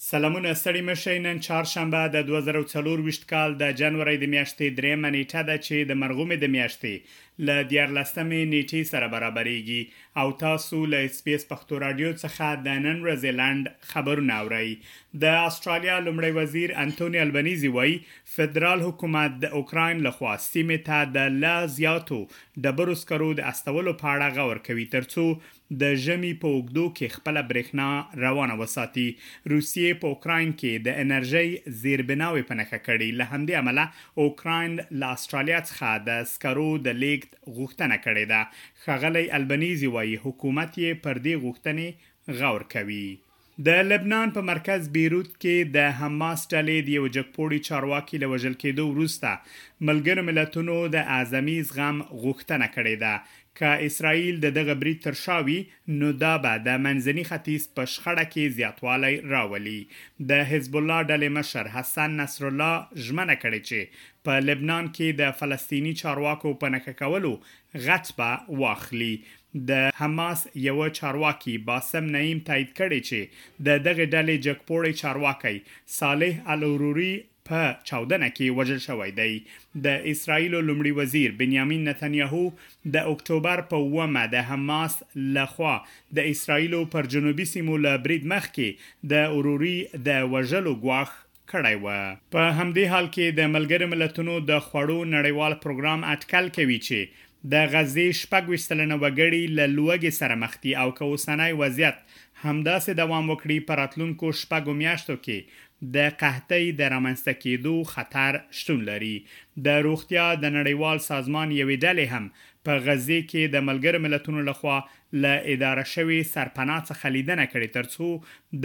سلامونه ستړي مه شئ نن چهارشنبه د دوه زره او څلور ویشت کال د جنورۍ د میاشتې درېیمه نېټه ده چې د مرغومې د میاشتې له دیارلسمې نېټې سره برابرېږي او تاسو له اس بي اس پښتو راډیو څخه د نن ورځې لنډ خبرونه اورئ د استرالیا لومړی وزیر انتوني البنیزي وایي فدرال حکومت د اوکراین لخوا سیمې ته د لا زیاتو ډبرو سکرو د استولو په اړه غور کوي ترڅو د ژمي په اوږدو کې خپله برېښنا روانه وساتي. روسیې په اوکراین کې د انرژۍ زیربناوې په نښه کړي، له همدې امله اوکراین له اسټرالیا څخه د سکرو د لېږد غوښتنه کړې ده. ښاغلی البنیزي وايي، حکومت یې پر دې غوښتنې غور کوي. د لبنان په مرکز بیروت کې د حماس ډلې د یو جګپوړي چارواکي له وژل کېدو وروسته ملګرو ملتونو د اعظمي زغم غوښتنه کړې ده. که اسراییل د دغه برید تر شا وي، نو دا به د منځني ختیځ په شخړه کې زیاتوالی راولي. د حزب الله ډلې مشر حسن نصرالله ژمنه کړې چې په لبنان کې د فلسطیني چارواکو په نښه کولو غچ به واخلي. د حماس یوه چارواکي باسم نعیم تایید کړې چې د دغې ډلې جګپوړی چارواکی صالح العروری په چاودنه کې وژل شوی دی. د اسراییلو لومړي وزیر بنیامین نتنیاهو د اکتوبر په اوومه د حماس له خوا د اسراییلو پر جنوبي سیمو له برید مخکې د عروری د وژلو ګواښ کړی و. په همدې حال کې د ملګرو ملتونو د خوړو نړیوال پروګرام اټکل کوي چې د غزې شپږ ویشت سلنه وګړي له لوږې سره مخ دي او که اوسنی وضعیت همداسې دوام وکړي په راتلونکو شپږو میاشتو کې د قحطۍ د رامنځته کیدو خطر شتون لري. د روغتیا د نړیوال سازمان یوې ډلې هم په غزې کې د ملګرو ملتونو لخوا له اداره شوې سرپناه څخه لیدنه کړې ترڅو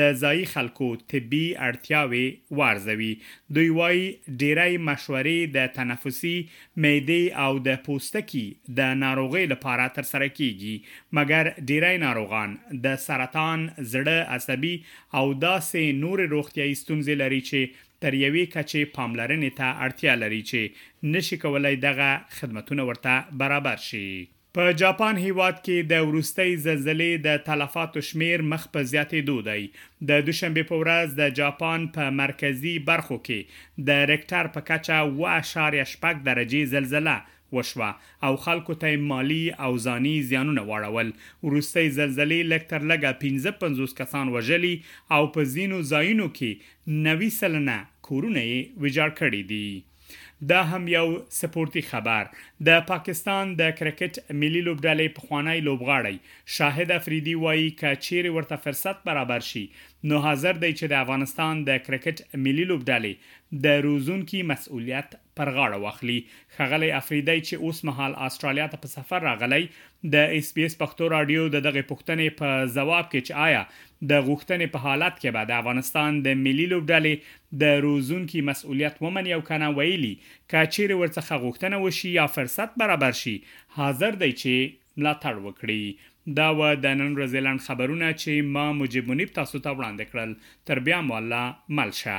د ځايي خلکو طبي اړتیاوې وارزوي. دوی وايي، ډېری مشورې د تنفسي، معدې او د پوستکي د ناروغیو لپاره ترسره کېږي، مګر ډېری ناروغان د سرطان، زړه، عصبي او داسې نورې روغتیايي ستونزې لري چې تر یوې کچې پاملرنې ته اړتیا لري چې نه شي کولای دغه خدمتونه ورته برابر شي. په جاپان هیواد کې د وروستۍ زلزلې د تلفاتو شمیر مخ په زیاتیدو دی. د دوشنبې په ورځ د جاپان په مرکزي برخو کې د ریکټر په کچه اووه اعشاریه شپږ درجې زلزله وشوه او خلکو ته یې مالي او ځاني زیانونه واړول. وروستۍ زلزلې لږ تر لږه پنځه پنځوس کسان وژلي او په ځینو ځایونو کې نوي سلنه کورونه یې ویجاړ کړي دي. دا هم یو سپورتي خبر د پاکستان د کرکټ ملي لوبډلې پخوانی لوبغاړی شاهد افریدي وایي که چیرې ورته فرصت برابر شي نو حاضر دی چې د افغانستان د کرکټ ملي لوبډلې د روزونکي مسؤلیت پر غاړه واخلي ښاغلی افریدی چې اوس مهال استرالیا ته په سفر راغلی د اس بي اس پښتو رادیو د دغه پوښتنې په ځواب کې چې آیا د غوښتنې په حالت کې به د افغانستان د ملي لوبډلې د روزونکي مسؤلیت ومني او کنه ویلي که چیرې ورڅخه غوښتنه وشي یا فرصت برابر شي حاضر دی چې ملاتړ وکړي. دا وه د نن ورځې لنډ خبرونه چې ما مجیب منیب تاسو ته وړاندې کړل. تر بیا مو الله مل شه.